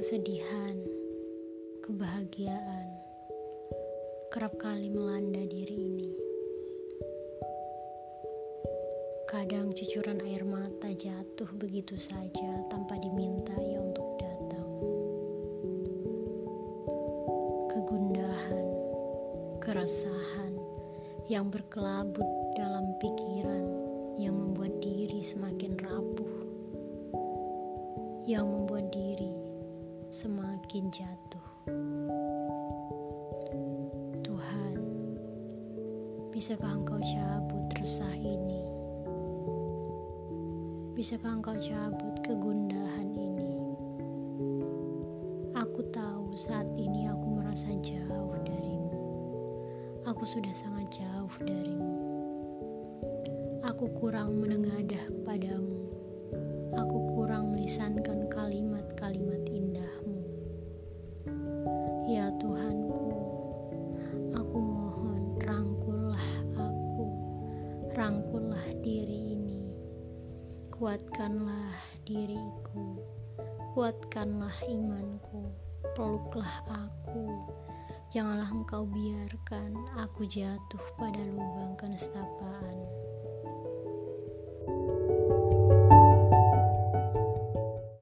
kesedihan, kebahagiaan kerap kali melanda diri ini. Kadang cucuran air mata jatuh begitu saja tanpa diminta ya untuk datang. Kegundahan, keresahan yang berkelabut dalam pikiran yang membuat diri semakin rapuh, yang membuat diri semakin jatuh. Bisakah engkau cabut resah ini? Bisakah engkau cabut kegundahan ini? Aku tahu saat ini aku merasa jauh darimu. Aku sudah sangat jauh darimu. Aku kurang menengadah kepadamu. Aku kurang melisankan Tuhanku, Rangkullah diri ini, kuatkanlah diriku, kuatkanlah imanku, peluklah aku. Janganlah engkau biarkan aku jatuh pada lubang kenestapaan.